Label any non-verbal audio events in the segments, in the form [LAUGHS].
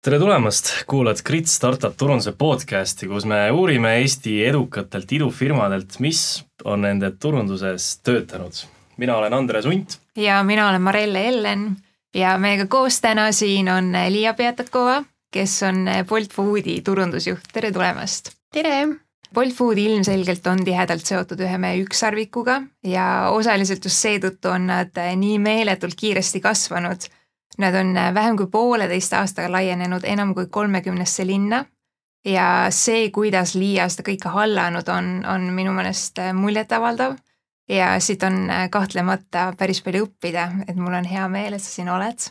tere tulemast, kuulad Grit Startup turunduse podcasti, kus me uurime Eesti edukatelt idufirmadelt, mis on nende turunduses töötanud. mina olen Andres Unt. ja mina olen Marelle Ellen ja meiega koos täna siin on Liia Peatakova, kes on Bolt Foodi turundusjuht, tere tulemast! tere! Bolt Food ilmselgelt on tihedalt seotud ühe meie ükssarvikuga ja osaliselt just seetõttu on nad nii meeletult kiiresti kasvanud. Nad on vähem kui pooleteist aastaga laienenud enam kui kolmekümnesse linna ja see, kuidas Liia seda kõike hallanud on, on minu meelest muljetavaldav ja siit on kahtlemata päris palju õppida, et mul on hea meel, et sa siin oled.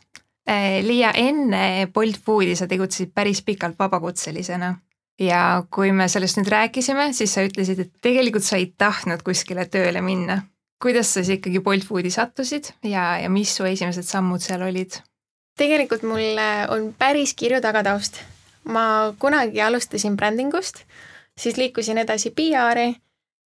Liia, enne Bolt Foodi sa tegutsesid päris pikalt vabakutselisena ja kui me sellest nüüd rääkisime, siis sa ütlesid, et tegelikult sa ei tahtnud kuskile tööle minna. kuidas sa siis ikkagi Bolt Foodi sattusid ja, ja mis su esimesed sammud seal olid? Tegelikult mul on päris kirju tagataust. ma kunagi alustasin brändingust, siis liikusin edasi PR-i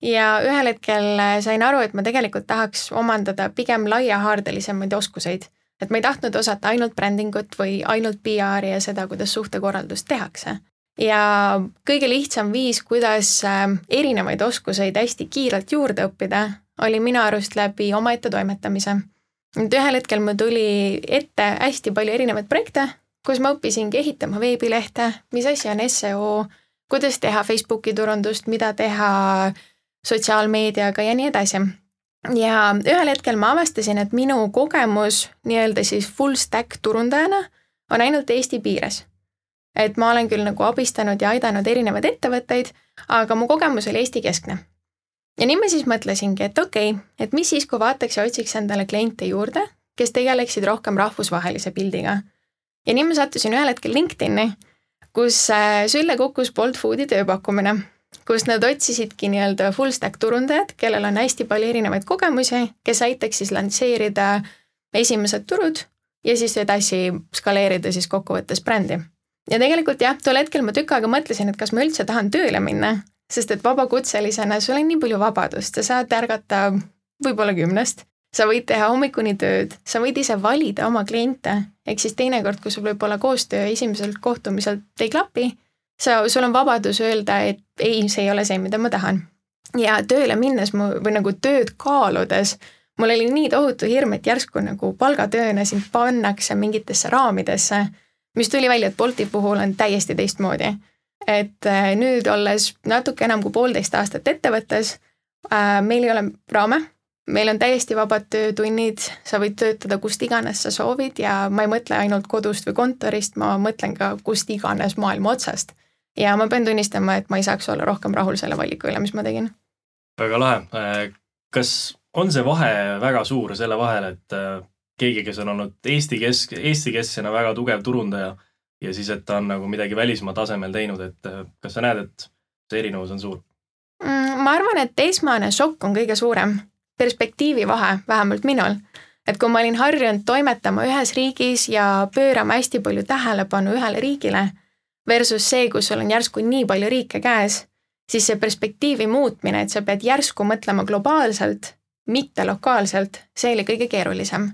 ja ühel hetkel sain aru, et ma tegelikult tahaks omandada pigem laiahaardelisemaid oskuseid. et ma ei tahtnud osata ainult brändingut või ainult PR-i ja seda, kuidas suhtekorraldust tehakse ja kõige lihtsam viis, kuidas äh, erinevaid oskuseid hästi kiirelt juurde õppida, oli minu arust läbi omaette toimetamise. Nüüd ühel hetkel mul tuli ette hästi palju erinevaid projekte, kus ma õppisingi ehitama veebilehte, mis asi on seo, kuidas teha Facebooki turundust, mida teha sotsiaalmeediaga ja nii edasi. ja ühel hetkel ma avastasin, et minu kogemus nii-öelda siis full stack turundajana on ainult Eesti piires et ma olen küll nagu abistanud ja aidanud erinevaid ettevõtteid, aga mu kogemus oli Eesti-keskne. Ja nii ma siis mõtlesingi, et okei okay,, et mis siis, kui vaataks ja otsiks endale kliente juurde, kes tegeleksid rohkem rahvusvahelise pildiga. ja nii ma sattusin ühel hetkel LinkedIn'i, kus äh, sülle kukkus Bolt Foodi tööpakkumine, kus nad otsisidki nii-öelda full stack turundajad, kellel on hästi palju erinevaid kogemusi, kes aitaks siis lansseerida esimesed turud ja siis edasi skaleerida siis kokkuvõttes brändi ja tegelikult jah, tol hetkel ma tükk aega mõtlesin, et kas ma üldse tahan tööle minna, sest et vabakutselisena sul on nii palju vabadust, sa saad ärgata võib-olla kümnest, sa võid teha hommikuni tööd, sa võid ise valida oma kliente, ehk siis teinekord, kui sul võib-olla koostöö esimesel kohtumisel ei klapi, sa, sul on vabadus öelda, et ei, see ei ole see, mida ma tahan. ja tööle minnes mu või nagu tööd kaaludes mul oli nii tohutu hirm, et järsku nagu palgatööna sind pannakse mingitesse raamidesse mis tuli välja, et Bolti puhul on täiesti teistmoodi. Et äh, nüüd, olles natuke enam kui poolteist aastat ettevõttes, äh, meil ei ole raame, meil on täiesti vabad töötunnid, sa võid töötada kust iganes sa soovid ja ma ei mõtle ainult kodust või kontorist, ma mõtlen ka kust iganes maailma otsast. ja ma pean tunnistama, et ma ei saaks olla rohkem rahul selle valiku üle, mis ma tegin. väga lahe. Äh, kas on see vahe väga suur selle vahel, et keegi, kes on olnud Eesti kesk, Eesti-kesksena väga tugev turundaja ja siis, et ta on nagu midagi välismaa tasemel teinud, et äh, kas sa näed, et see erinevus on suur mm,? ma arvan, et esmane šokk on kõige suurem, perspektiivi vahe, vähemalt minul. et kui ma olin harjunud toimetama ühes riigis ja pöörama hästi palju tähelepanu ühele riigile versus see, kus sul on järsku nii palju riike käes, siis see perspektiivi muutmine, et sa pead järsku mõtlema globaalselt, mitte lokaalselt, see oli kõige keerulisem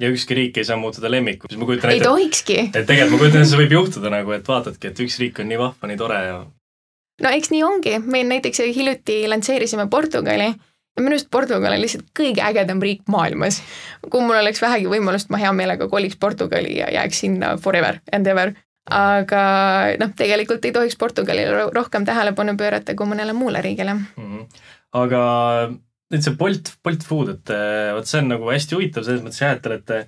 ja ükski riik ei saa muutuda lemmikuks, ma kujutan ette. ei tohikski. et tegelikult ma kujutan ette, see võib juhtuda nagu, et vaatadki, et üks riik on nii vahva, nii tore ja. no eks nii ongi, meil näiteks hiljuti lansseerisime Portugali ja minu arust Portugal on lihtsalt kõige ägedam riik maailmas. kui mul oleks vähegi võimalust, ma hea meelega koliks Portugali ja jääks sinna forever and ever. aga noh, tegelikult ei tohiks Portugalile rohkem tähelepanu pöörata kui mõnele muule riigile mm. -hmm. aga nüüd see Bolt, Bolt Food, et eh, vot see on nagu hästi huvitav selles mõttes jah, et te olete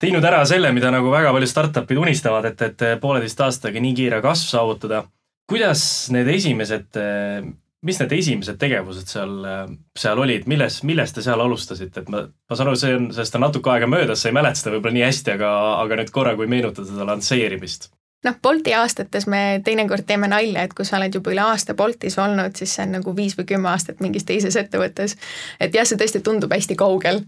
teinud ära selle, mida nagu väga paljud startup'id unistavad, et, et pooleteist aastaga nii kiire kasv saavutada. kuidas need esimesed, eh, mis need esimesed tegevused seal, seal olid, milles, millest te seal alustasite, et ma, ma saan aru, see on, sellest on natuke aega möödas, sa ei mäleta seda võib-olla nii hästi, aga, aga nüüd korra, kui meenutada seda lansseerimist noh, Bolti aastates me teinekord teeme nalja, et kui sa oled juba üle aasta Boltis olnud, siis see on nagu viis või kümme aastat mingis teises ettevõttes. et jah, see tõesti tundub hästi kaugel.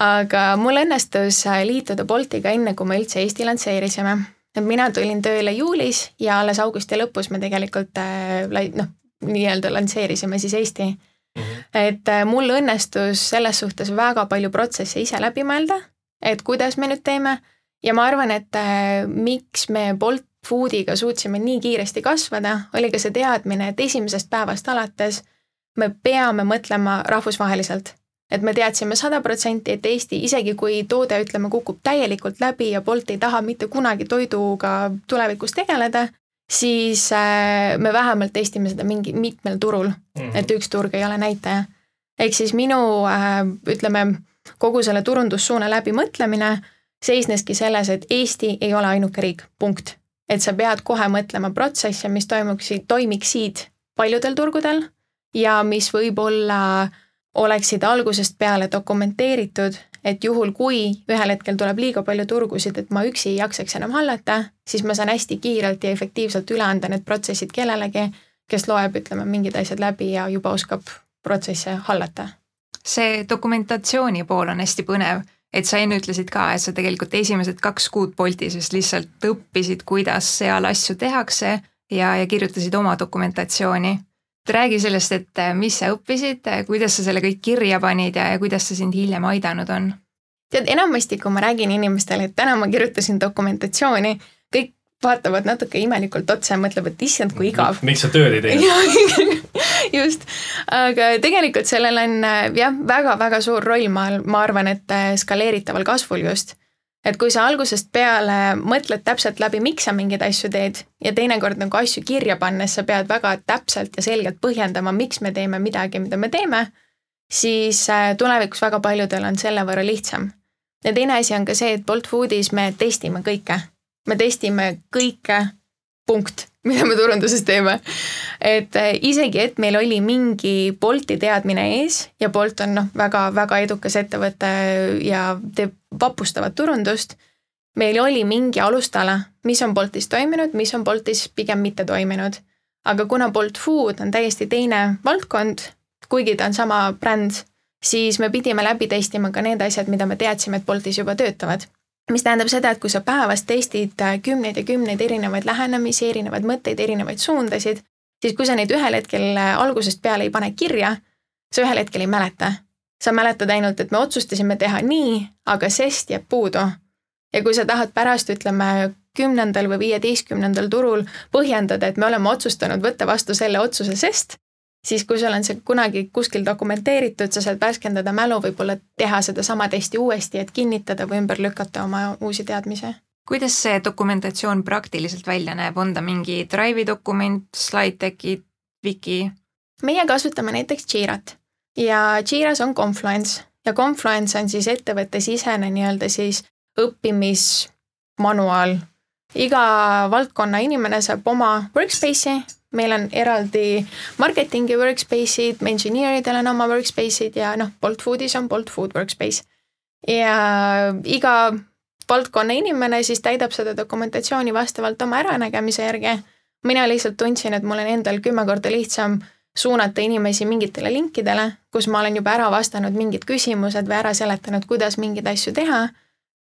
aga mul õnnestus liituda Boltiga enne, kui me üldse Eesti lansseerisime. et mina tulin tööle juulis ja alles augusti lõpus me tegelikult äh, noh, nii-öelda lansseerisime siis Eesti. -hmm. et äh, mul õnnestus selles suhtes väga palju protsesse ise läbi mõelda, et kuidas me nüüd teeme ja ma arvan, et äh, miks me Bolt Foodiga suutsime nii kiiresti kasvada, oli ka see teadmine, et esimesest päevast alates me peame mõtlema rahvusvaheliselt. et me teadsime sada protsenti, et Eesti, isegi kui toode, ütleme, kukub täielikult läbi ja Bolt ei taha mitte kunagi toiduga tulevikus tegeleda, siis äh, me vähemalt testime seda mingi mitmel turul mm, -hmm. et üks turg ei ole näitaja. ehk siis minu äh, ütleme, kogu selle turundussuuna läbimõtlemine seisneski selles, et Eesti ei ole ainuke riik, punkt. Et sa pead kohe mõtlema protsesse, mis toimuksid, toimiksid paljudel turgudel ja mis võib-olla oleksid algusest peale dokumenteeritud, et juhul, kui ühel hetkel tuleb liiga palju turgusid, et ma üksi ei jaksaks enam hallata, siis ma saan hästi kiirelt ja efektiivselt üle anda need protsessid kellelegi, kes loeb, ütleme, mingid asjad läbi ja juba oskab protsesse hallata. see dokumentatsiooni pool on hästi põnev, et sa enne ütlesid ka, et sa tegelikult esimesed kaks kuud Boltis just lihtsalt õppisid, kuidas seal asju tehakse ja, ja kirjutasid oma dokumentatsiooni räägi sellest, et äh, mis sa õppisid, äh, kuidas sa selle kõik kirja panid ja, ja kuidas see sind hiljem aidanud on? tead, enamasti, kui ma räägin inimestele, et täna ma kirjutasin dokumentatsiooni, vaatavad natuke imelikult otsa ja mõtlevad, et issand, kui igav. miks sa tööd ei teinud [LAUGHS] just, aga tegelikult sellel on äh, jah, väga-väga suur roll, ma, ma arvan, et skaleeritaval kasvul just et kui sa algusest peale mõtled täpselt läbi, miks sa mingeid asju teed ja teinekord nagu asju kirja pannes sa pead väga täpselt ja selgelt põhjendama, miks me teeme midagi, mida me teeme, siis äh, tulevikus väga paljudel on selle võrra lihtsam. ja teine asi on ka see, et Bolt Foodis me testime kõike. Me testime kõike punkt, mida me turunduses teeme. et äh, isegi, et meil oli mingi Bolti teadmine ees ja Bolt on noh, väga-väga edukas ettevõte ja teeb vapustavat turundust, meil oli mingi alustala, mis on Boltis toiminud, mis on Boltis pigem mitte toiminud. aga kuna Bolt Food on täiesti teine valdkond, kuigi ta on sama bränd, siis me pidime läbi testima ka need asjad, mida me teadsime, et Boltis juba töötavad mis tähendab seda, et kui sa päevas testid äh, kümneid ja kümneid erinevaid lähenemisi, erinevaid mõtteid, erinevaid suundasid, siis kui sa neid ühel hetkel äh, algusest peale ei pane kirja, sa ühel hetkel ei mäleta. sa mäletad ainult, et me otsustasime teha nii, aga sest jääb puudu. ja kui sa tahad pärast, ütleme, kümnendal või viieteistkümnendal turul põhjendada, et me oleme otsustanud võtta vastu selle otsuse, sest siis kui sul on see kunagi kuskil dokumenteeritud, sa saad värskendada mälu, võib-olla teha sedasama testi uuesti, et kinnitada või ümber lükata oma uusi teadmisi. kuidas see dokumentatsioon praktiliselt välja näeb, on ta mingi Drive'i dokument, slide deck'id, Wiki? meie kasutame näiteks Jirat ja Jiras on Confluence ja Confluence on siis ettevõttesisene nii-öelda siis õppimismanuaal. iga valdkonna inimene saab oma workspace'i meil on eraldi marketingi workspace'id, engineer idel on oma workspace'id ja noh, Bolt Foodis on Bolt Food workspace. ja iga valdkonna inimene siis täidab seda dokumentatsiooni vastavalt oma äranägemise järgi. mina lihtsalt tundsin, et mul on endal kümme korda lihtsam suunata inimesi mingitele linkidele, kus ma olen juba ära vastanud mingid küsimused või ära seletanud, kuidas mingeid asju teha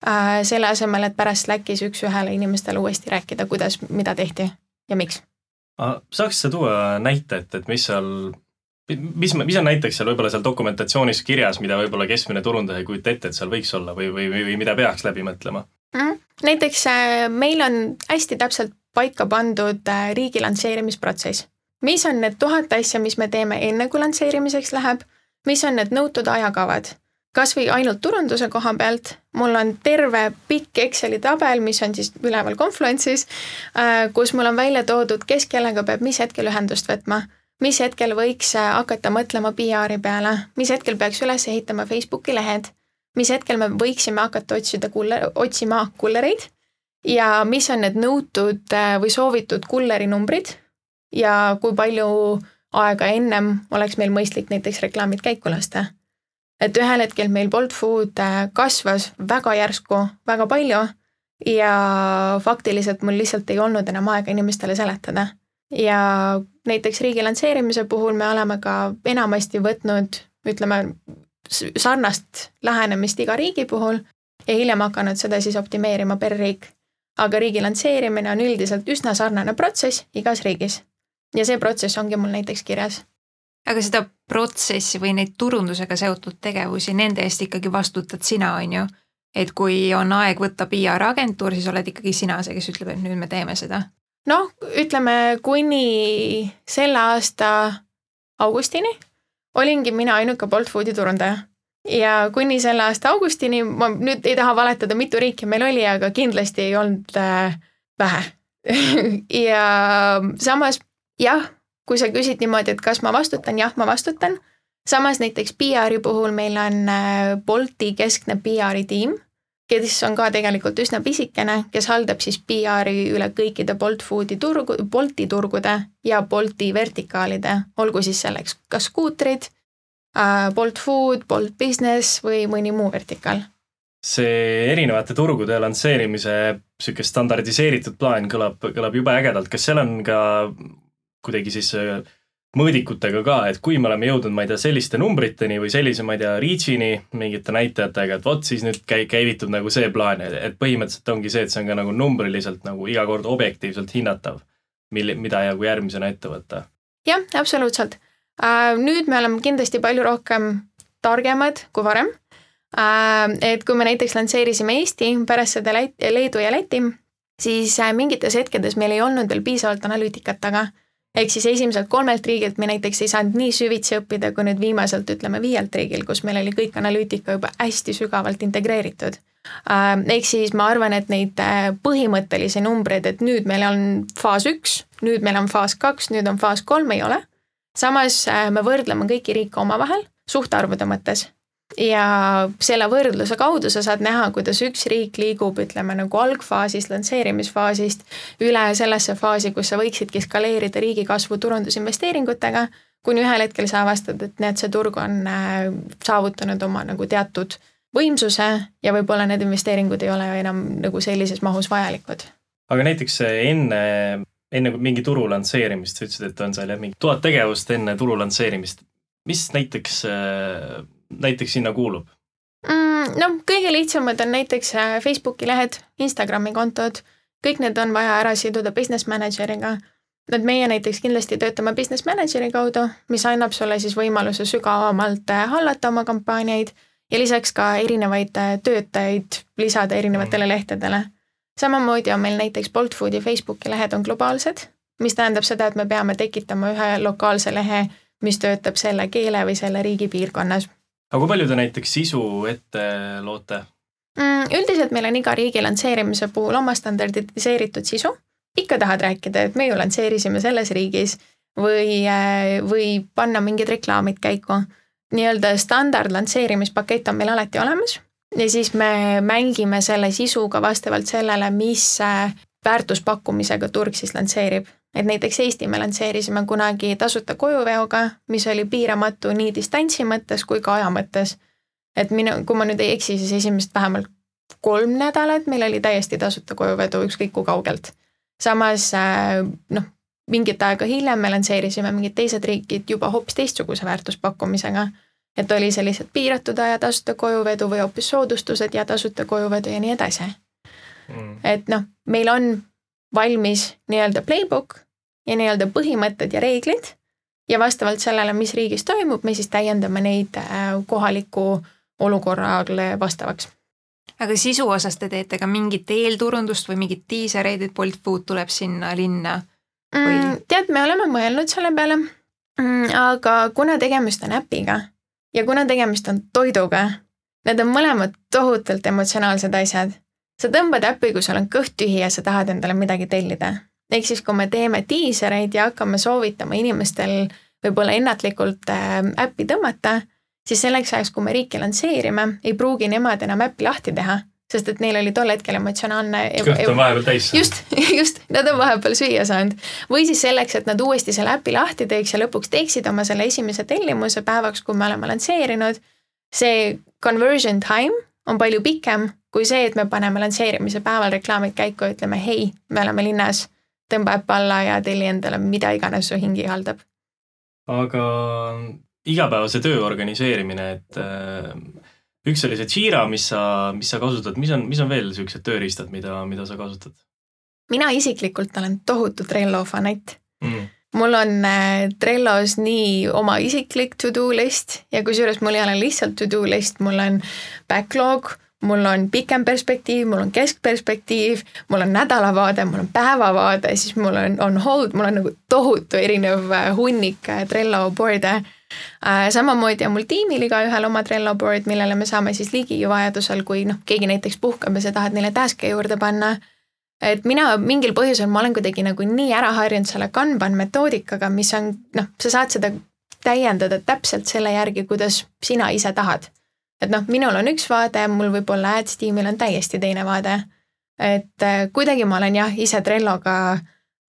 äh,. selle asemel, et pärast Slackis üks-ühele inimestele uuesti rääkida, kuidas, mida tehti ja miks saaks sa tuua näite, et, et mis seal, mis, mis on näiteks seal võib-olla seal dokumentatsioonis kirjas, mida võib-olla keskmine turundaja ei kujuta ette, et seal võiks olla või, või, või, mida peaks läbi mõtlema mm.? näiteks äh, meil on hästi täpselt paika pandud äh, riigi lansseerimisprotsess. mis on need tuhat asja, mis me teeme enne, kui lansseerimiseks läheb, mis on need nõutud ajakavad kas või ainult turunduse koha pealt, mul on terve pikk Exceli tabel, mis on siis üleval Confluence'is, äh, kus mul on välja toodud, kes kellega peab mis hetkel ühendust võtma, mis hetkel võiks äh, hakata mõtlema PR-i peale, mis hetkel peaks üles ehitama Facebooki lehed, mis hetkel me võiksime hakata otsida kuller, otsima kullereid. Ja mis on need nõutud äh, või soovitud kulleri numbrid. Ja kui palju aega ennem oleks meil mõistlik näiteks reklaamid käiku lasta et ühel hetkel meil Bolt Food äh, kasvas väga järsku, väga palju ja faktiliselt mul lihtsalt ei olnud enam aega inimestele seletada. ja näiteks riigi lansseerimise puhul me oleme ka enamasti võtnud, ütleme, sarnast lähenemist iga riigi puhul ja hiljem hakanud seda siis optimeerima per riik. aga riigi lansseerimine on üldiselt üsna sarnane protsess igas riigis. ja see protsess ongi mul näiteks kirjas aga seda protsessi või neid turundusega seotud tegevusi, nende eest ikkagi vastutad sina, on ju. et kui on aeg võtta PR-agentuur, siis oled ikkagi sina see, kes ütleb, et nüüd me teeme seda? noh, ütleme kuni selle aasta augustini olingi mina ainuke Bolt Foodi turundaja. ja kuni selle aasta augustini, ma nüüd ei taha valetada, mitu riiki meil oli, aga kindlasti ei olnud äh, vähe [LAUGHS] ja samas jah, kui sa küsid niimoodi, et kas ma vastutan, jah, ma vastutan. samas näiteks PR-i puhul meil on äh, Bolti keskne PR-i tiim kes on ka tegelikult üsna pisikene, kes haldab siis PR-i üle kõikide Bolt Foodi turgu, Bolti turgude ja Bolti vertikaalide, olgu siis selleks kas skuutrid, äh, Bolt Food, Bolt Business või mõni muu vertikaal. see erinevate turgude lansseerimise niisugune standardiseeritud plaan kõlab, kõlab jube ägedalt, kas seal on ka kuidagi siis äh, mõõdikutega ka, et kui me oleme jõudnud, ma ei tea, selliste numbriteni või sellise, ma ei tea, reach'ini mingite näitajatega, et vot siis nüüd käi-, käivitub nagu see plaan, et põhimõtteliselt ongi see, et see on ka nagu numbriliselt nagu iga kord objektiivselt hinnatav, mil-, mida nagu järgmisena ette võtta. jah, absoluutselt. Äh, nüüd me oleme kindlasti palju rohkem targemad kui varem. Äh, et kui me näiteks lansseerisime Eesti pärast seda Leedu ja Läti, siis mingites hetkedes meil ei olnud veel piisavalt analüütikat taga ehk siis esimeselt kolmelt riigilt me näiteks ei saanud nii süvitsi õppida, kui nüüd viimaselt ütleme viielt riigil, kus meil oli kõik analüütika juba hästi sügavalt integreeritud. Äh, ehk siis ma arvan, et neid äh, põhimõttelisi numbreid, et nüüd meil on faas üks, nüüd meil on faas kaks, nüüd on faas kolm, ei ole. samas äh, me võrdleme kõiki riike omavahel suhtarvude mõttes ja selle võrdluse kaudu sa saad näha, kuidas üks riik liigub, ütleme nagu algfaasist, lansseerimisfaasist üle sellesse faasi, kus sa võiksidki skaleerida riigi kasvu turundusinvesteeringutega, kuni ühel hetkel sa avastad, et näed, see turg on äh, saavutanud oma nagu teatud võimsuse ja võib-olla need investeeringud ei ole enam nagu sellises mahus vajalikud. aga näiteks enne, enne mingi turu lansseerimist, sa ütlesid, et on seal jah, mingi tuhat tegevust enne turu lansseerimist. mis näiteks äh, näiteks sinna kuulub mm,? noh, kõige lihtsamad on näiteks äh, Facebooki lehed, Instagrami kontod, kõik need on vaja ära siduda business manager'iga. et meie näiteks kindlasti töötame business manager'i kaudu, mis annab sulle siis võimaluse sügavamalt äh, hallata oma kampaaniaid ja lisaks ka erinevaid äh, töötajaid lisada erinevatele mm. lehtedele. samamoodi on meil näiteks Bolt Foodi Facebooki lehed on globaalsed, mis tähendab seda, et me peame tekitama ühe lokaalse lehe, mis töötab selle keele või selle riigi piirkonnas aga kui palju te näiteks sisu ette loote mm,? üldiselt meil on iga riigi lansseerimise puhul oma standardiseeritud sisu. ikka tahad rääkida, et me ju lansseerisime selles riigis või, äh, või panna mingid reklaamid käiku. nii-öelda standard lansseerimispakett on meil alati olemas ja siis me mängime selle sisuga vastavalt sellele, mis äh, väärtuspakkumisega turg siis lansseerib et näiteks Eesti me lansseerisime kunagi tasuta kojuveoga, mis oli piiramatu nii distantsi mõttes kui ka aja mõttes. et minu, kui ma nüüd ei eksi, siis esimesed vähemalt kolm nädalat meil oli täiesti tasuta kojuvedu ükskõik kui kaugelt. samas äh, noh, mingit aega hiljem me lansseerisime mingid teised riigid juba hoopis teistsuguse väärtuspakkumisega. et oli lihtsalt piiratud aja tasuta kojuvedu või hoopis soodustused ja tasuta kojuvedu ja nii edasi mm.. et noh, meil on valmis nii-öelda playbook ja nii-öelda põhimõtted ja reeglid ja vastavalt sellele, mis riigis toimub, me siis täiendame neid äh, kohaliku olukorrale vastavaks. aga sisu osas te teete ka mingit eelturundust või mingit diisereid, et Bolt Food tuleb sinna linna või mm,? tead, me oleme mõelnud selle peale mm,, aga kuna tegemist on äpiga ja kuna tegemist on toiduga, need on mõlemad tohutult emotsionaalsed asjad sa tõmbad äppi, kui sul on kõht tühi ja sa tahad endale midagi tellida. ehk siis, kui me teeme diisereid ja hakkame soovitama inimestel võib-olla ennatlikult äh, äppi tõmmata, siis selleks ajaks, kui me riiki lansseerime, ei pruugi nemad enam äppi lahti teha, sest et neil oli tol hetkel emotsionaalne kõht on vahepeal täis saanud. [LAUGHS] just, just, nad on vahepeal süüa saanud. või siis selleks, et nad uuesti selle äpi lahti teeks ja lõpuks teeksid oma selle esimese tellimuse päevaks, kui me oleme lansseerinud, see conversion time on palju pikem kui see, et me paneme lansseerimise päeval reklaamid käiku ja ütleme, hei, me oleme linnas, tõmba äpp alla ja telli endale mida iganes su hing ihaldab. aga igapäevase töö organiseerimine, et äh, üks oli see Jira, mis sa, mis sa kasutad, mis on, mis on veel niisugused tööriistad, mida, mida sa kasutad? mina isiklikult olen tohutu Trello fanatt mm mul on äh, Trellos nii oma isiklik to-do list ja kusjuures mul ei ole lihtsalt to-do list, mul on backlog, mul on pikem perspektiiv, mul on keskperspektiiv, mul on nädalavaade, mul on päevavaade, siis mul on, on hold, mul on nagu tohutu erinev äh, hunnik äh, Trello board'e äh,. samamoodi on mul tiimil igaühel oma Trello board, millele me saame siis ligi vajadusel, kui noh, keegi näiteks puhkab ja sa tahad neile task'e juurde panna et mina mingil põhjusel, ma olen kuidagi nagu nii ära harjunud selle Kanban metoodikaga, mis on noh, sa saad seda täiendada täpselt selle järgi, kuidas sina ise tahad. Et noh, minul on üks vaade, mul võib-olla ads tiimil on täiesti teine vaade. et äh, kuidagi ma olen jah, ise Trelloga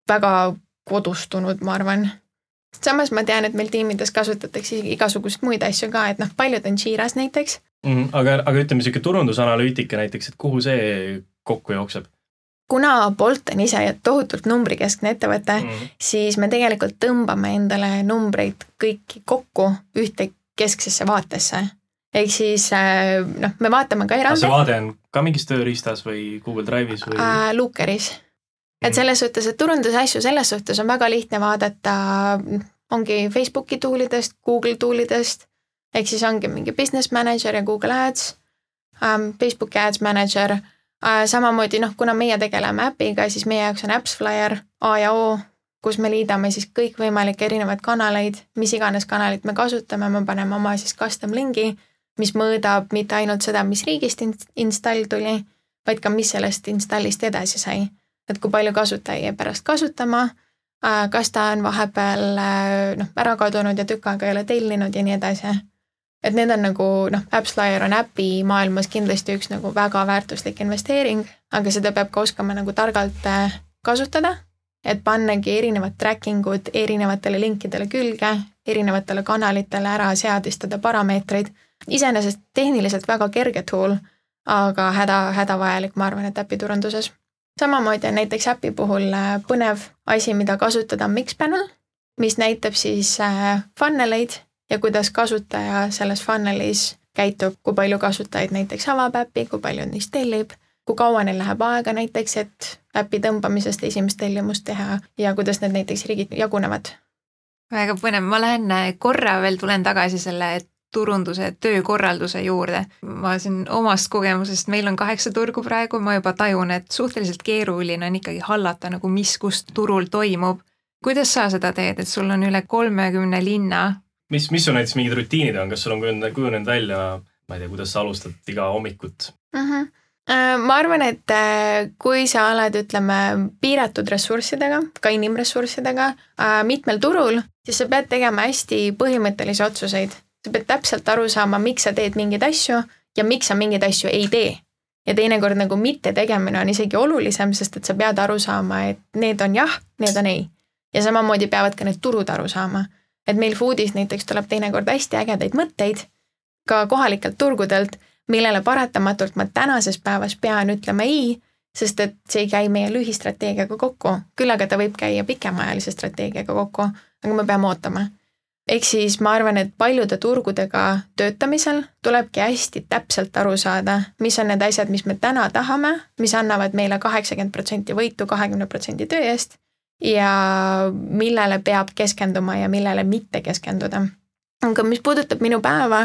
väga kodustunud, ma arvan. samas ma tean, et meil tiimides kasutatakse igasuguseid muid asju ka, et noh, paljud on Jira's näiteks mm. aga, aga ütleme, niisugune turundusanalüütika näiteks, et kuhu see kokku jookseb? kuna Bolt on ise tohutult numbrikeskne ettevõte mm, -hmm. siis me tegelikult tõmbame endale numbreid kõiki kokku ühte kesksesse vaatesse. Ehk siis äh, noh, me vaatame ka eraldi. see vaade on ka mingis tööriistas või Google Drive'is või äh,? Lookeris. et mhm. selles suhtes, et turundusasju selles suhtes on väga lihtne vaadata, ongi Facebooki toolidest, Google toolidest, ehk siis ongi mingi business manager ja Google Ads um,, Facebook Ads Manager Äh, samamoodi noh, kuna meie tegeleme äpiga, siis meie jaoks on AppsFlyer A ja O, kus me liidame siis kõikvõimalikke erinevaid kanaleid, mis iganes kanalit me kasutame, me paneme oma siis custom lingi, mis mõõdab mitte ainult seda, mis riigist install tuli, vaid ka, mis sellest installist edasi sai. et kui palju kasutaja jäi pärast kasutama, äh, kas ta on vahepeal äh, noh, ära kadunud ja tükk aega ei ole tellinud ja nii edasi et need on nagu noh, AppsFlyer on äpi maailmas kindlasti üks nagu väga väärtuslik investeering, aga seda peab ka oskama nagu targalt äh, kasutada, et pannagi erinevad tracking ud erinevatele linkidele külge, erinevatele kanalitele ära seadistada parameetreid. Iseenesest tehniliselt väga kerge tool, aga häda, hädavajalik, ma arvan, et äpituranduses. samamoodi on näiteks äpi puhul äh, põnev asi, mida kasutada, on Mixpanel, mis näitab siis äh, funneleid ja kuidas kasutaja selles funnelis käitub, kui palju kasutajaid näiteks avab äppi, kui palju neist tellib, kui kaua neil läheb aega näiteks, et äpi tõmbamisest esimest tellimust teha ja kuidas need näiteks riigid jagunevad. väga põnev, ma lähen äh, korra veel tulen tagasi selle turunduse töökorralduse juurde. ma siin omast kogemusest, meil on kaheksa turgu praegu, ma juba tajun, et suhteliselt keeruline on ikkagi hallata nagu, mis kus turul toimub. kuidas sa seda teed, et sul on üle kolmekümne linna mis, mis sul näiteks mingid rutiinid on, kas sul on kujunenud, välja, ma ei tea, kuidas sa alustad iga hommikut mm? -hmm ma arvan, et äh, kui sa oled, ütleme, piiratud ressurssidega, ka inimressurssidega, äh, mitmel turul, siis sa pead tegema hästi põhimõttelisi otsuseid. Sa pead täpselt aru saama, miks sa teed mingeid asju ja miks sa mingeid asju ei tee. ja teinekord nagu mitte tegemine on isegi olulisem, sest et sa pead aru saama, et need on jah, need on ei. ja samamoodi peavad ka need turud aru saama et meil Foodis näiteks tuleb teinekord hästi ägedaid mõtteid ka kohalikelt turgudelt, millele paratamatult ma tänases päevas pean ütlema ei, sest et see ei käi meie lühistrateegiaga kokku, küll aga ta võib käia pikemaajalise strateegiaga kokku, aga me peame ootama. Ehk siis ma arvan, et paljude turgudega töötamisel tulebki hästi täpselt aru saada, mis on need asjad, mis me täna tahame, mis annavad meile kaheksakümmend protsenti võitu kahekümne protsendi töö eest ja millele peab keskenduma ja millele mitte keskenduda. aga mis puudutab minu päeva,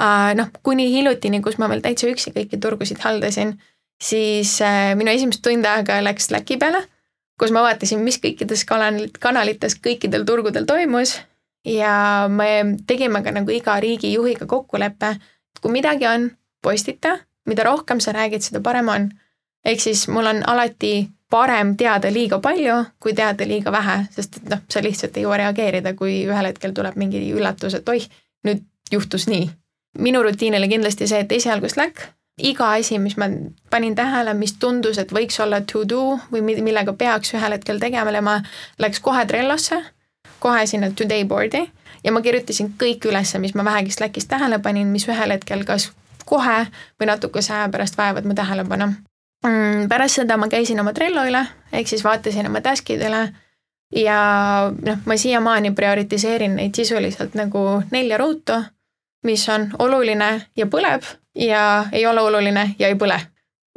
äh, noh, kuni hiljutini, kus ma veel täitsa üksi kõiki turgusid haldasin, siis äh, minu esimest tund aega läks Slacki peale, kus ma vaatasin, mis kõikides kanalites kõikidel turgudel toimus ja me tegime ka nagu iga riigi juhiga kokkuleppe, et kui midagi on, postita, mida rohkem sa räägid, seda parem on. ehk siis mul on alati parem teada liiga palju kui teada liiga vähe, sest et noh, sa lihtsalt ei jõua reageerida, kui ühel hetkel tuleb mingi üllatus, et oih, nüüd juhtus nii. minu rutiin oli kindlasti see, et esialgu Slack, iga asi, mis ma panin tähele, mis tundus, et võiks olla to do või millega peaks ühel hetkel tegelema, läks kohe Trellosse, kohe sinna today board'i ja ma kirjutasin kõik ülesse, mis ma vähegi Slackis tähele panin, mis ühel hetkel kas kohe või natukese aja pärast vajavad mu tähelepanu Mm, pärast seda ma käisin oma Trello üle, ehk siis vaatasin oma task'id üle ja noh, ma siiamaani prioritiseerin neid sisuliselt nagu nelja ruutu, mis on oluline ja põleb ja ei ole oluline ja ei põle.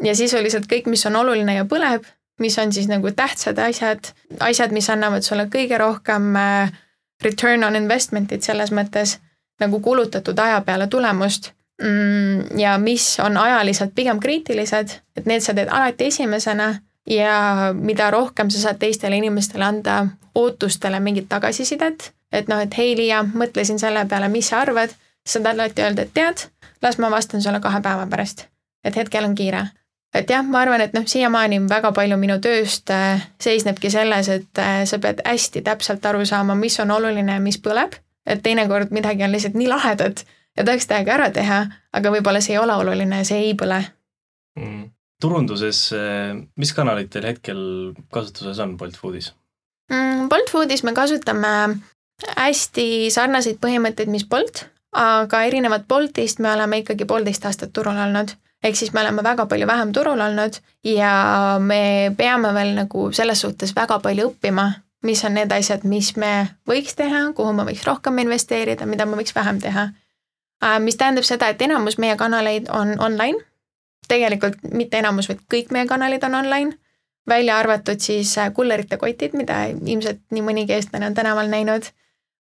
ja sisuliselt kõik, mis on oluline ja põleb, mis on siis nagu tähtsad asjad, asjad, mis annavad sulle kõige rohkem äh, return on investment'it selles mõttes nagu kulutatud aja peale tulemust. Mm, ja mis on ajaliselt pigem kriitilised, et need sa teed alati esimesena ja mida rohkem sa saad teistele inimestele anda ootustele mingit tagasisidet, et noh, et hei, Liia, mõtlesin selle peale, mis sa arvad, saad alati öelda, et tead, las ma vastan sulle kahe päeva pärast, et hetkel on kiire et jah, ma arvan, et noh, siiamaani väga palju minu tööst äh, seisnebki selles, et äh, sa pead hästi täpselt aru saama, mis on oluline ja mis põleb. et teinekord midagi on lihtsalt nii lahedat ja tahaks täiega ära teha, aga võib-olla see ei ole oluline ja see ei põle mm.. turunduses, äh, mis kanalid teil hetkel kasutuses on Bolt Foodis mm,? Bolt Foodis me kasutame hästi sarnaseid põhimõtteid, mis Bolt, aga erinevalt Boltist me oleme ikkagi poolteist aastat turul olnud ehk siis me oleme väga palju vähem turul olnud ja me peame veel nagu selles suhtes väga palju õppima, mis on need asjad, mis me võiks teha, kuhu me võiks rohkem investeerida, mida me võiks vähem teha. Äh, mis tähendab seda, et enamus meie kanaleid on online. tegelikult mitte enamus, vaid kõik meie kanalid on online, välja arvatud siis äh, kullerite kotid, mida ilmselt nii mõnigi eestlane on tänaval näinud,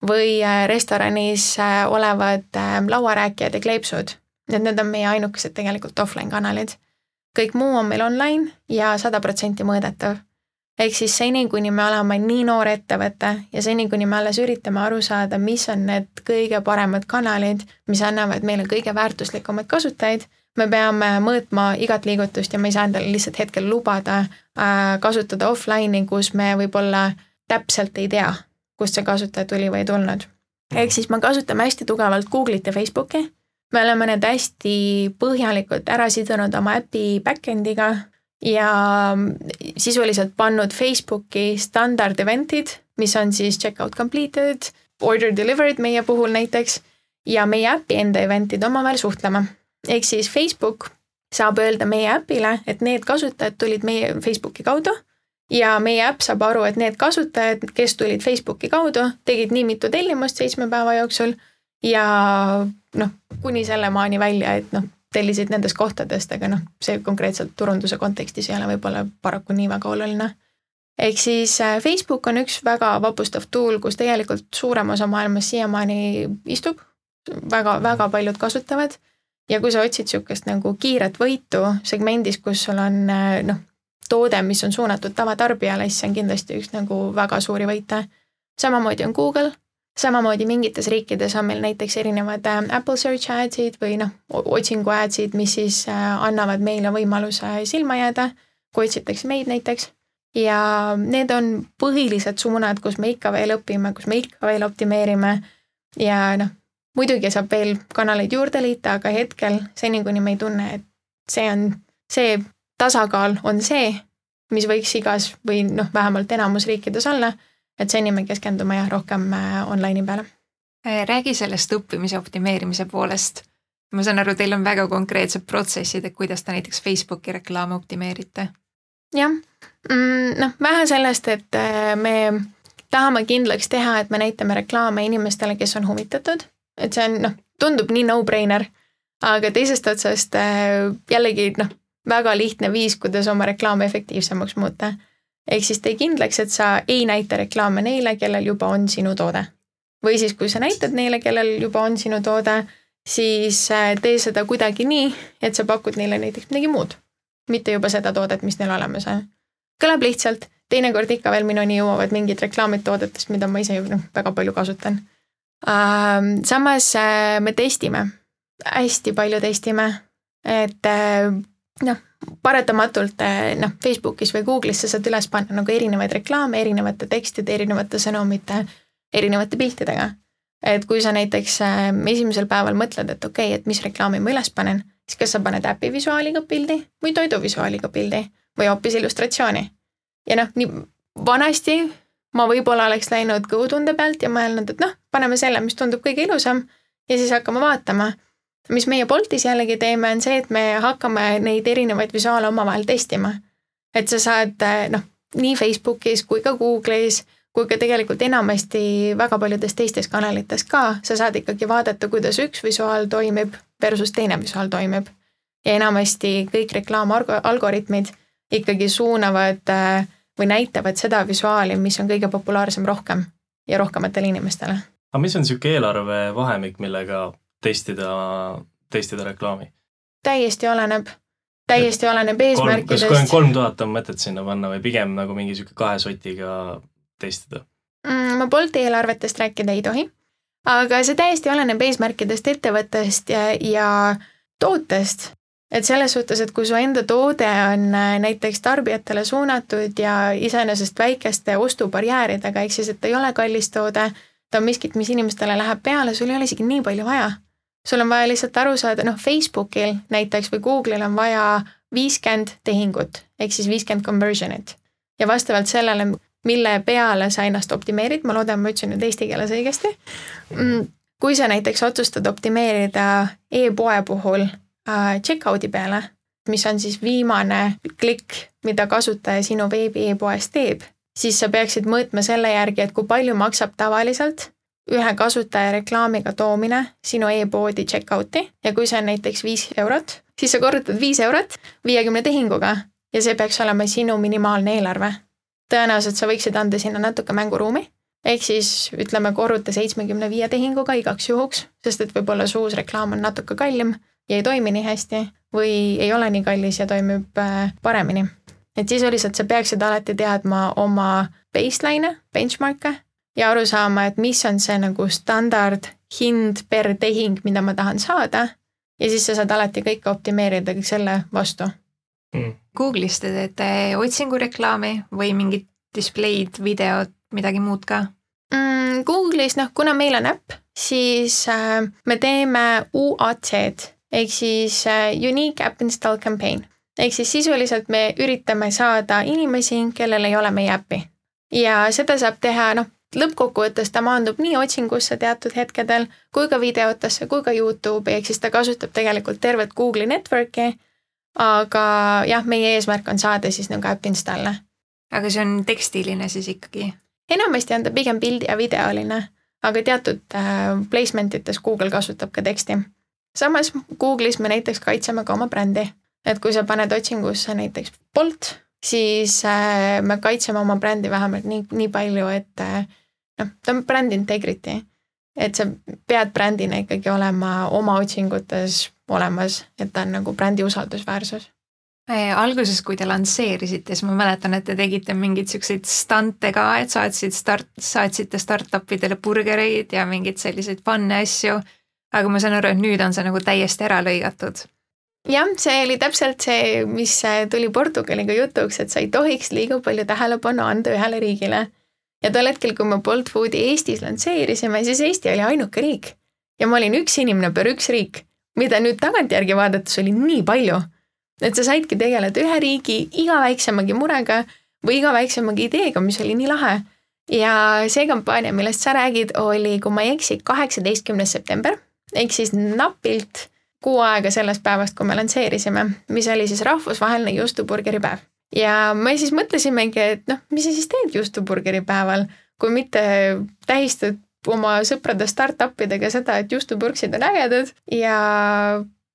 või äh, restoranis olevad lauarääkijad ja kleepsud et need on meie ainukesed tegelikult offline kanalid. kõik muu on meil online ja sada protsenti mõõdetav. ehk siis seni, kuni me oleme nii noor ettevõte ja seni, kuni me alles üritame aru saada, mis on need kõige paremad kanalid, mis annavad meile kõige väärtuslikumaid kasutajaid, me peame mõõtma igat liigutust ja me ei saa endale lihtsalt hetkel lubada äh, kasutada offline'i, kus me võib-olla täpselt ei tea, kust see kasutaja tuli või ei tulnud. ehk siis me kasutame hästi tugevalt Google'it ja Facebooki me oleme need hästi põhjalikult ära sidunud oma äpi back-end'iga ja sisuliselt pannud Facebooki standard event'id, mis on siis checkout completed, order delivered meie puhul näiteks ja meie äpi enda event'id omavahel suhtlema. ehk siis Facebook saab öelda meie äpile, et need kasutajad tulid meie Facebooki kaudu ja meie äpp saab aru, et need kasutajad, kes tulid Facebooki kaudu, tegid nii mitu tellimust seitsme päeva jooksul ja noh, kuni sellemaani välja, et noh, tellisid nendest kohtadest, aga noh, see konkreetselt turunduse kontekstis ei ole võib-olla paraku nii väga oluline. ehk siis äh, Facebook on üks väga vapustav tool, kus tegelikult suurem osa maailmas siiamaani istub väga,, väga-väga paljud kasutavad. ja kui sa otsid niisugust nagu kiiret võitu segmendis, kus sul on äh, noh, toode, mis on suunatud tavatarbijale, siis see on kindlasti üks nagu väga suuri võite. samamoodi on Google samamoodi mingites riikides on meil näiteks erinevad äh, Apple Search Ads'id või noh, otsingu ads'id, mis siis äh, annavad meile võimaluse silma jääda, kui otsitakse meid näiteks. ja need on põhilised suunad, kus me ikka veel õpime, kus me ikka veel optimeerime ja noh, muidugi saab veel kanaleid juurde liita, aga hetkel seni, kuni me ei tunne, et see on, see tasakaal on see, mis võiks igas või noh, vähemalt enamus riikides olla et seni me keskendume jah, rohkem äh, online'i peale. Äh, räägi sellest õppimise optimeerimise poolest. ma saan aru, teil on väga konkreetsed protsessid, et kuidas te näiteks Facebooki reklaame optimeerite. jah, mm, noh, vähe sellest, et äh, me tahame kindlaks teha, et me näitame reklaame inimestele, kes on huvitatud, et see on noh, tundub nii no-brainer, aga teisest otsast jällegi noh, väga lihtne viis, kuidas oma reklaame efektiivsemaks muuta ehk siis tee kindlaks, et sa ei näita reklaame neile, kellel juba on sinu toode. või siis, kui sa näitad neile, kellel juba on sinu toode, siis äh, tee seda kuidagi nii, et sa pakud neile näiteks midagi muud. mitte juba seda toodet, mis neil olemas on. kõlab lihtsalt, teinekord ikka veel minuni jõuavad mingid reklaamid toodetest, mida ma ise ju noh, väga palju kasutan. samas äh, me testime, hästi palju testime, et äh, noh, paratamatult eh, noh, Facebookis või Google'is sa saad üles panna nagu erinevaid reklaame erinevate tekstide, erinevate sõnumite, erinevate piltidega. et kui sa näiteks eh, esimesel päeval mõtled, et okei okay,, et mis reklaami ma üles panen, siis kas sa paned äpi visuaaliga pildi või toidu visuaaliga pildi või hoopis illustratsiooni. ja noh, nii vanasti ma võib-olla oleks läinud kõhutunde pealt ja mõelnud, et noh, paneme selle, mis tundub kõige ilusam ja siis hakkame vaatama mis meie Boltis jällegi teeme, on see, et me hakkame neid erinevaid visuaale omavahel testima. et sa saad noh, nii Facebookis kui ka Google'is kui ka tegelikult enamasti väga paljudes teistes kanalites ka, sa saad ikkagi vaadata, kuidas üks visuaal toimib versus teine visuaal toimib. ja enamasti kõik reklaamalgoritmid ikkagi suunavad või näitavad seda visuaali, mis on kõige populaarsem rohkem ja rohkematele inimestele. aga mis on niisugune eelarvevahemik, millega testida testida reklaami? täiesti oleneb, täiesti oleneb eesmärkidest. kas kolm tuhat on mõtet sinna panna või pigem nagu mingi sihuke kahe sotiga testida mm,? ma Bolti eelarvetest rääkida ei tohi, aga see täiesti oleneb eesmärkidest, ettevõttest ja, ja tootest et selles suhtes, et kui su enda toode on äh, näiteks tarbijatele suunatud ja iseenesest väikeste ostubarjääridega, ehk siis, et ta ei ole kallis toode, ta on miskit, mis inimestele läheb peale, sul ei ole isegi nii palju vaja. Sul on vaja lihtsalt aru saada, noh, Facebookil näiteks või Google'il on vaja viiskümmend tehingut ehk siis viiskümmend conversion'it ja vastavalt sellele, mille peale sa ennast optimeerid, ma loodan, ma ütlesin nüüd eesti keeles õigesti. Mm, kui sa näiteks otsustad optimeerida e-poe puhul Äh, checkout'i peale, mis on siis viimane klikk, mida kasutaja sinu veebi e-poes teeb, siis sa peaksid mõõtma selle järgi, et kui palju maksab tavaliselt ühe kasutaja reklaamiga toomine sinu e-poodi checkout'i ja kui see on näiteks viis eurot, siis sa korrutad viis eurot viiekümne tehinguga ja see peaks olema sinu minimaalne eelarve. tõenäoliselt sa võiksid anda sinna natuke mänguruumi, ehk siis ütleme, korruta seitsmekümne viie tehinguga igaks juhuks, sest et võib-olla su uus reklaam on natuke kallim ja ei toimi nii hästi või ei ole nii kallis ja toimib äh, paremini. et sisuliselt sa peaksid alati teadma oma baseline'e, benchmark'e ja aru saama, et mis on see nagu standard hind per tehing, mida ma tahan saada. ja siis sa saad alati kõike optimeerida selle vastu mm.. Google'is te teete otsingureklaami või mingit displeid, videot, midagi muud ka mm,? Google'is, noh, kuna meil on äpp, siis äh, me teeme UAC-d ehk siis äh, Unique App Install Campaign. ehk siis sisuliselt me üritame saada inimesi, kellel ei ole meie äppi. ja seda saab teha, noh, lõppkokkuvõttes ta maandub nii otsingusse teatud hetkedel kui ka videotesse kui ka Youtube'i, ehk siis ta kasutab tegelikult tervet Google'i network'i. aga jah, meie eesmärk on saada siis nagu äpp install'e. aga see on tekstiline siis ikkagi? enamasti on ta pigem pildi ja videoline, aga teatud äh, placement ites Google kasutab ka teksti samas Google'is me näiteks kaitseme ka oma brändi, et kui sa paned otsingusse näiteks Bolt, siis äh, me kaitseme oma brändi vähemalt nii, nii palju, et äh, noh, ta on brand integrity. et sa pead brändina ikkagi olema oma otsingutes olemas, et ta on nagu brändi usaldusväärsus alguses, kui te lansseerisite, siis ma mäletan, et te tegite mingeid siukseid stante ka, et saatsid start, saatsite startup idele burgereid ja mingeid selliseid fun'e asju aga ma saan aru, et nüüd on see nagu täiesti ära lõigatud. Jah, see oli täpselt see, mis tuli Portugaliga jutuks, et sa ei tohiks liiga palju tähelepanu anda ühele riigile. ja tol hetkel, kui me Bolt Foodi Eestis lansseerisime, siis Eesti oli ainuke riik. ja ma olin üks inimene per üks riik, mida nüüd tagantjärgi vaadates oli nii palju. et sa saidki tegeleda ühe riigi iga väiksemagi murega või iga väiksemagi ideega, mis oli nii lahe ja see kampaania, millest sa räägid, oli, kui ma ei eksi, kaheksateistkümnes september ehk siis napilt kuu aega sellest päevast, kui me lansseerisime, mis oli siis rahvusvaheline juustuburgeri päev. ja me siis mõtlesimegi, et noh, mis sa siis teed juustuburgeri päeval, kui mitte tähistad oma sõprade startup idega seda, et juustupurksid on ägedad ja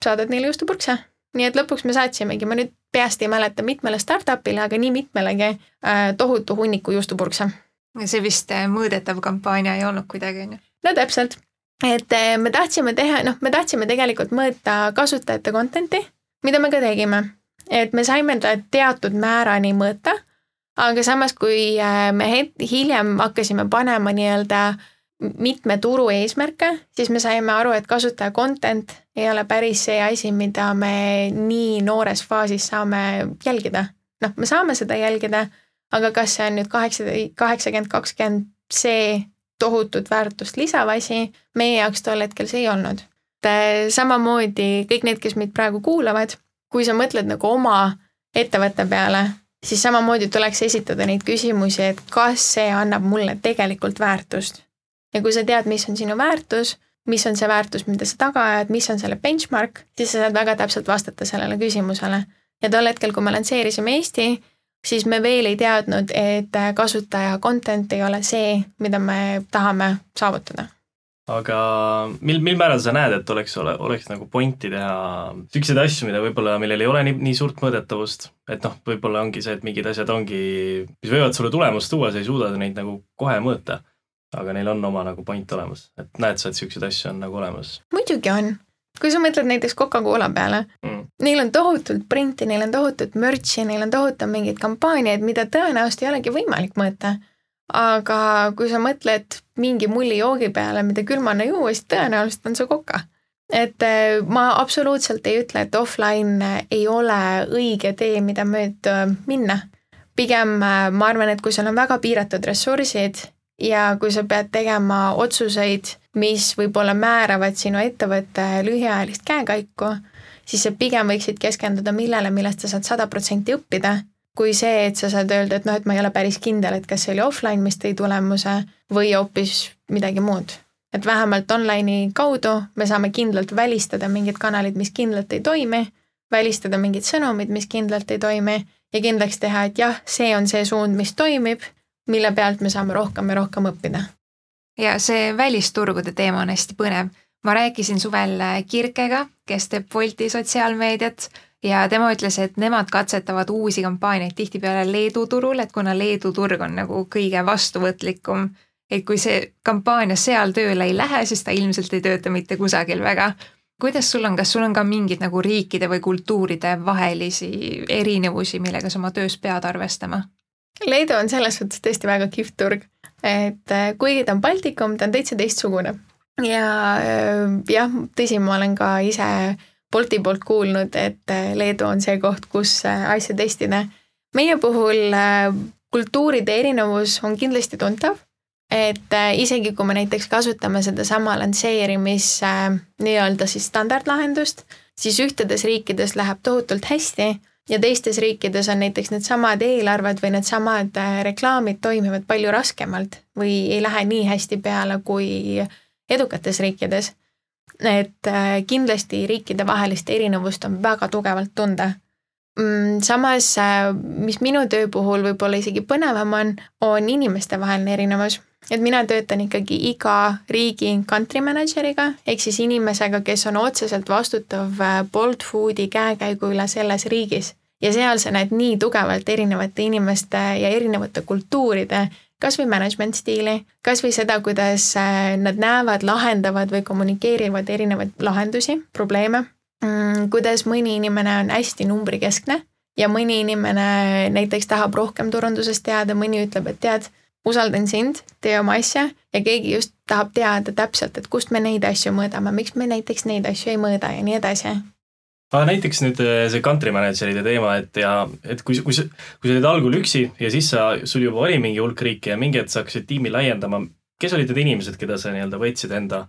saadad neile juustupurkse. nii et lõpuks me saatsimegi, ma nüüd peast ei mäleta, mitmele startup'ile, aga nii mitmelegi äh, tohutu hunniku juustupurkse. see vist äh, mõõdetav kampaania ei olnud kuidagi, on ju? no täpselt et eh, me tahtsime teha, noh, me tahtsime tegelikult mõõta kasutajate content'i, mida me ka tegime. et me saime ta teatud määrani mõõta, aga samas, kui eh, me hiljem hakkasime panema nii-öelda mitme turu eesmärke, siis me saime aru, et kasutaja content ei ole päris see asi, mida me nii noores faasis saame jälgida. noh, me saame seda jälgida, aga kas see on nüüd kaheksa, kaheksakümmend, kakskümmend see tohutut väärtust lisav asi, meie jaoks tol hetkel see ei olnud. samamoodi kõik need, kes meid praegu kuulavad, kui sa mõtled nagu oma ettevõtte peale, siis samamoodi tuleks esitada neid küsimusi, et kas see annab mulle tegelikult väärtust. ja kui sa tead, mis on sinu väärtus, mis on see väärtus, mida sa taga ajad, mis on selle benchmark, siis sa saad väga täpselt vastata sellele küsimusele. ja tol hetkel, kui me lansseerisime Eesti, siis me veel ei teadnud, et kasutaja content ei ole see, mida me tahame saavutada aga mil, mil määral sa näed, et oleks, ole, oleks nagu pointi teha siukseid asju, mida võib-olla, millel ei ole nii, nii suurt mõõdetavust, et noh, võib-olla ongi see, et mingid asjad ongi, mis võivad sulle tulemust tuua, sa ei suuda neid nagu kohe mõõta. aga neil on oma nagu point olemas, et näed sa, et siukseid asju on nagu olemas? muidugi on. Kui sa mõtled näiteks Coca-Cola peale Mm. neil on tohutult printi, neil on tohutult merch'i, neil on tohutu mingeid kampaaniaid, mida tõenäoliselt ei olegi võimalik mõõta. aga kui sa mõtled mingi mullijoogi peale, mida külmana juua, siis tõenäoliselt on see Coca. et eh, ma absoluutselt ei ütle, et offline ei ole õige tee, mida mööda minna. pigem eh, ma arvan, et kui sul on väga piiratud ressursid ja kui sa pead tegema otsuseid, mis võib-olla määravad sinu ettevõtte lühiajalist käekäiku siis sa pigem võiksid keskenduda millele, millest sa saad sada protsenti õppida, kui see, et sa saad öelda, et noh, et ma ei ole päris kindel, et kas see oli offline, mis tõi tulemuse või hoopis midagi muud. et vähemalt online'i kaudu me saame kindlalt välistada mingid kanalid, mis kindlalt ei toimi, välistada mingid sõnumid, mis kindlalt ei toimi ja kindlaks teha, et jah, see on see suund, mis toimib, mille pealt me saame rohkem ja rohkem õppida. ja see välisturgude teema on hästi põnev ma rääkisin suvel äh, Kirkega, kes teeb Bolti sotsiaalmeediat ja tema ütles, et nemad katsetavad uusi kampaaniaid tihtipeale Leedu turul, et kuna Leedu turg on nagu kõige vastuvõtlikum, et kui see kampaania seal tööle ei lähe, siis ta ilmselt ei tööta mitte kusagil väga. kuidas sul on, kas sul on ka mingeid nagu riikide või kultuuride vahelisi erinevusi, millega sa oma töös pead arvestama? Leedu on selles suhtes tõesti väga kihvt turg, et äh, kuigi ta on Baltikum, ta on täitsa teistsugune ja äh, jah, tõsi, ma olen ka ise Bolti poolt kuulnud, et äh, Leedu on see koht, kus asja testida. meie puhul kultuuride erinevus on kindlasti tuntav, et isegi kui me näiteks kasutame sedasama lansseerimis nii-öelda siis standardlahendust, siis ühtedes riikides läheb tohutult hästi ja teistes riikides on näiteks needsamad eelarved või needsamad reklaamid toimivad palju raskemalt või ei lähe nii hästi peale, kui edukates riikides. et äh, kindlasti riikidevahelist erinevust on väga tugevalt tunda. Mm, samas, äh, mis minu töö puhul võib-olla isegi põnevam on, on inimestevaheline erinevus. Et mina töötan ikkagi iga riigi country manager'iga, ehk siis inimesega, kes on otseselt vastutav äh, Bolt Foodi käekäigu üle selles riigis ja seal sa näed nii tugevalt erinevate inimeste ja erinevate kultuuride kas või management stiili, kas või seda, kuidas äh, nad näevad, lahendavad või kommunikeerivad erinevaid lahendusi, probleeme. Mm, kuidas mõni inimene on hästi numbrikeskne ja mõni inimene näiteks tahab rohkem turundusest teada, mõni ütleb, et tead, usaldan sind, tee oma asja ja keegi just tahab teada täpselt, et kust me neid asju mõõdame, miks me näiteks neid asju ei mõõda ja nii edasi aga näiteks nüüd äh, see country manager'ide teema, et ja et kui, kui sa, kui sa olid algul üksi ja siis sa, sul juba oli mingi hulk riike ja mingi hetk sa hakkasid tiimi laiendama, kes olid need inimesed, keda sa nii-öelda võtsid enda,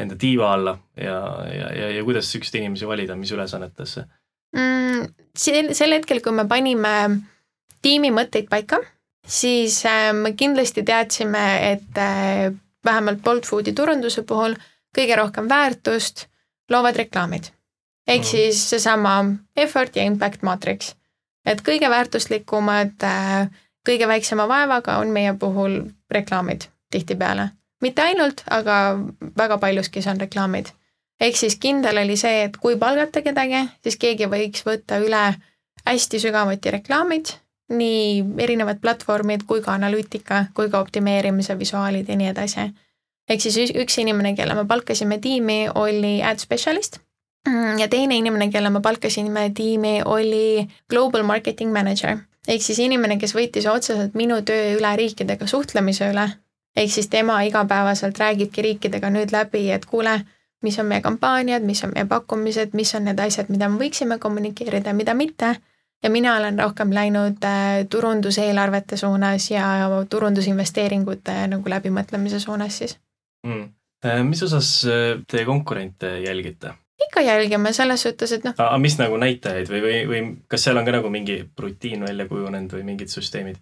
enda tiiva alla ja, ja, ja, ja kuidas siukseid inimesi valida, mis ülesannetesse mm,? sel, sel hetkel, kui me panime tiimi mõtteid paika, siis äh, me kindlasti teadsime, et äh, vähemalt Bolt Foodi turunduse puhul kõige rohkem väärtust loovad reklaamid ehk siis seesama effort ja impact matrix. et kõige väärtuslikumad, äh, kõige väiksema vaevaga on meie puhul reklaamid tihtipeale. mitte ainult, aga väga paljuski see on reklaamid. ehk siis kindel oli see, et kui palgata kedagi, siis keegi võiks võtta üle hästi sügavuti reklaamid, nii erinevad platvormid kui ka analüütika, kui ka optimeerimise visuaalid ja nii edasi. ehk siis üks inimene, kelle me palkasime tiimi, oli ad specialist Mm, ja teine inimene, kelle ma palkasin tiimi, oli Global Marketing Manager. ehk siis inimene, kes võttis otseselt minu töö üle riikidega suhtlemise üle. ehk siis tema igapäevaselt räägibki riikidega nüüd läbi, et kuule, mis on meie kampaaniad, mis on meie pakkumised, mis on need asjad, mida me võiksime kommunikeerida, mida mitte. Ja mina olen rohkem läinud äh, turunduseelarvete suunas ja turundusinvesteeringute nagu läbimõtlemise suunas siis mm.. mis osas äh, te konkurente jälgite? ikka jälgime selles suhtes, et noh. aga mis nagu näitajaid või, või, või kas seal on ka nagu mingi rutiin välja kujunenud või mingid süsteemid?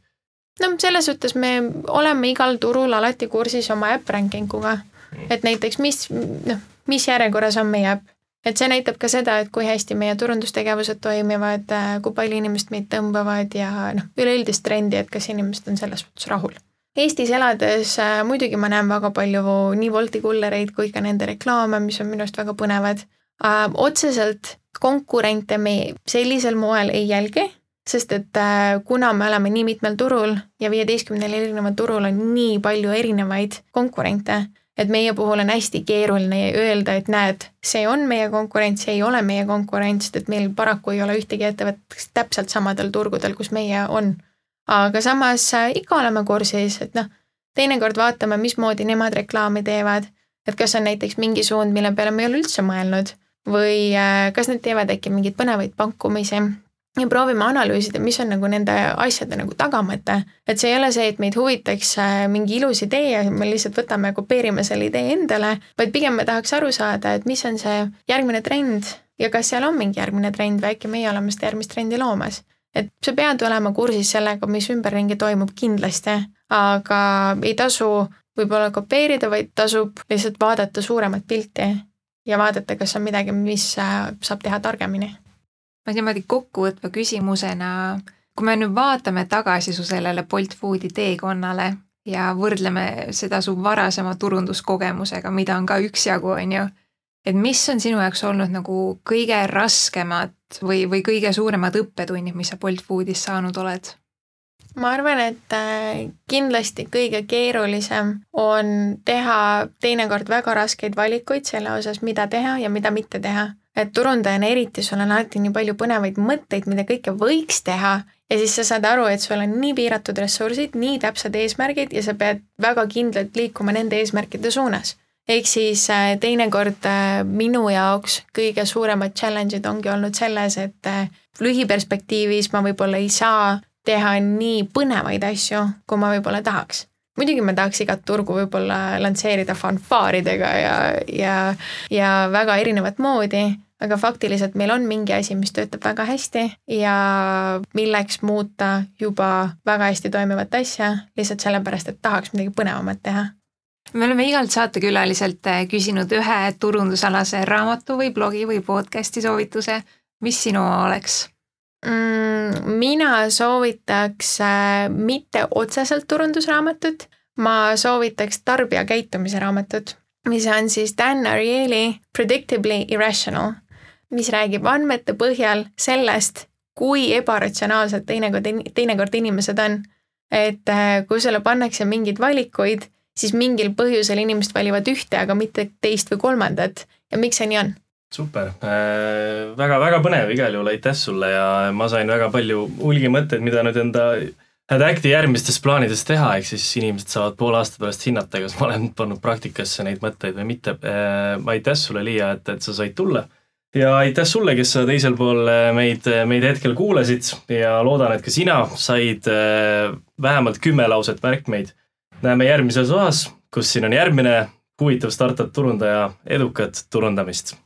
no selles suhtes me oleme igal turul alati kursis oma äpp ranking uga mm.. et näiteks mis, noh, mis järjekorras on meie äpp. Et see näitab ka seda, et kui hästi meie turundustegevused toimivad, äh, kui palju inimesed meid tõmbavad ja noh, üleüldist trendi, et kas inimesed on selles suhtes rahul. Eestis elades äh, muidugi ma näen väga palju nii Wolti kullereid kui ka nende reklaame, mis on minu arust väga põnevad äh, otseselt konkurente me sellisel moel ei jälgi, sest et kuna me oleme nii mitmel turul ja viieteistkümnel erineval turul on nii palju erinevaid konkurente, et meie puhul on hästi keeruline öelda, et näed, see on meie konkurents, see ei ole meie konkurents, sest et meil paraku ei ole ühtegi ettevõtet täpselt samadel turgudel, kus meie on. aga samas äh, ikka oleme kursis, et noh, teinekord vaatame, mismoodi nemad reklaami teevad, et kas on näiteks mingi suund, mille peale me ei ole üldse mõelnud? Või äh, kas nad teevad äkki mingeid põnevaid pakkumisi ja proovime analüüsida, mis on nagu nende asjade nagu tagamõte. et see ei ole see, et meid huvitaks äh, mingi ilus idee ja me lihtsalt võtame ja kopeerime selle idee endale, vaid pigem me tahaks aru saada, et mis on see järgmine trend ja kas seal on mingi järgmine trend või äkki meie oleme seda järgmist trendi loomas. et sa pead olema kursis sellega, mis ümberringi toimub kindlasti, aga ei tasu võib-olla kopeerida, vaid tasub lihtsalt vaadata suuremat pilti ja vaadata, kas on midagi, mis äh, saab teha targemini ma niimoodi kokkuvõtva küsimusena, kui me nüüd vaatame tagasi su sellele Bolt Foodi teekonnale ja võrdleme seda su varasema turunduskogemusega, mida on ka üksjagu, on ju, et mis on sinu jaoks olnud nagu kõige raskemad või, või kõige suuremad õppetunnid, mis sa Bolt Foodis saanud oled? ma arvan, et äh, kindlasti kõige keerulisem on teha teinekord väga raskeid valikuid selle osas, mida teha ja mida mitte teha et turundajana eriti sul on alati nii palju põnevaid mõtteid, mida kõike võiks teha ja siis sa saad aru, et sul on nii piiratud ressursid, nii täpsed eesmärgid ja sa pead väga kindlalt liikuma nende eesmärkide suunas. ehk siis äh, teinekord äh, minu jaoks kõige suuremad challenge'id ongi olnud selles, et äh, lühiperspektiivis ma võib-olla ei saa teha nii põnevaid asju, kui ma võib-olla tahaks muidugi ma tahaks igat turgu võib-olla lansseerida fanfaaridega ja, ja, ja väga erinevat moodi, aga faktiliselt meil on mingi asi, mis töötab väga hästi ja milleks muuta juba väga hästi toimivat asja, lihtsalt sellepärast, et tahaks midagi põnevamat teha me oleme igalt saatekülaliselt eh, küsinud ühe turundusalase raamatu või blogi või podcast'i soovituse. mis sinu oleks? Mm,? mina soovitaks äh, mitte otseselt turundusraamatut, ma soovitaks tarbija käitumise raamatut, mis on siis Dan Ariely Predictably Irrational, mis räägib andmete põhjal sellest, kui ebaratsionaalsed teinekord, teinekord inimesed on. et äh, kui sulle pannakse mingeid valikuid, siis mingil põhjusel inimesed valivad ühte, aga mitte teist või kolmandat ja miks see nii on? Super äh,, väga-väga põnev igal juhul, aitäh sulle ja ma sain väga palju hulgi mõtteid, mida nüüd enda Adacti järgmistes plaanides teha, ehk siis inimesed saavad poole aasta pärast hinnata, kas ma olen pannud praktikasse neid mõtteid või mitte äh,. aitäh sulle, Liia, et, et sa said tulla. ja aitäh sulle, kes sa teisel pool äh, meid, meid hetkel kuulasid ja loodan, et ka sina said äh, vähemalt kümme lauset märkmeid. näeme järgmises osas, kus siin on järgmine huvitav startup turundaja, edukat turundamist